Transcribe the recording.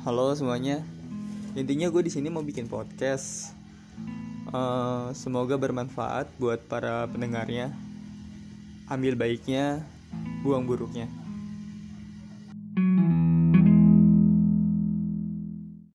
Halo semuanya. Intinya gue di sini mau bikin podcast. Uh, semoga bermanfaat buat para pendengarnya. Ambil baiknya, buang buruknya.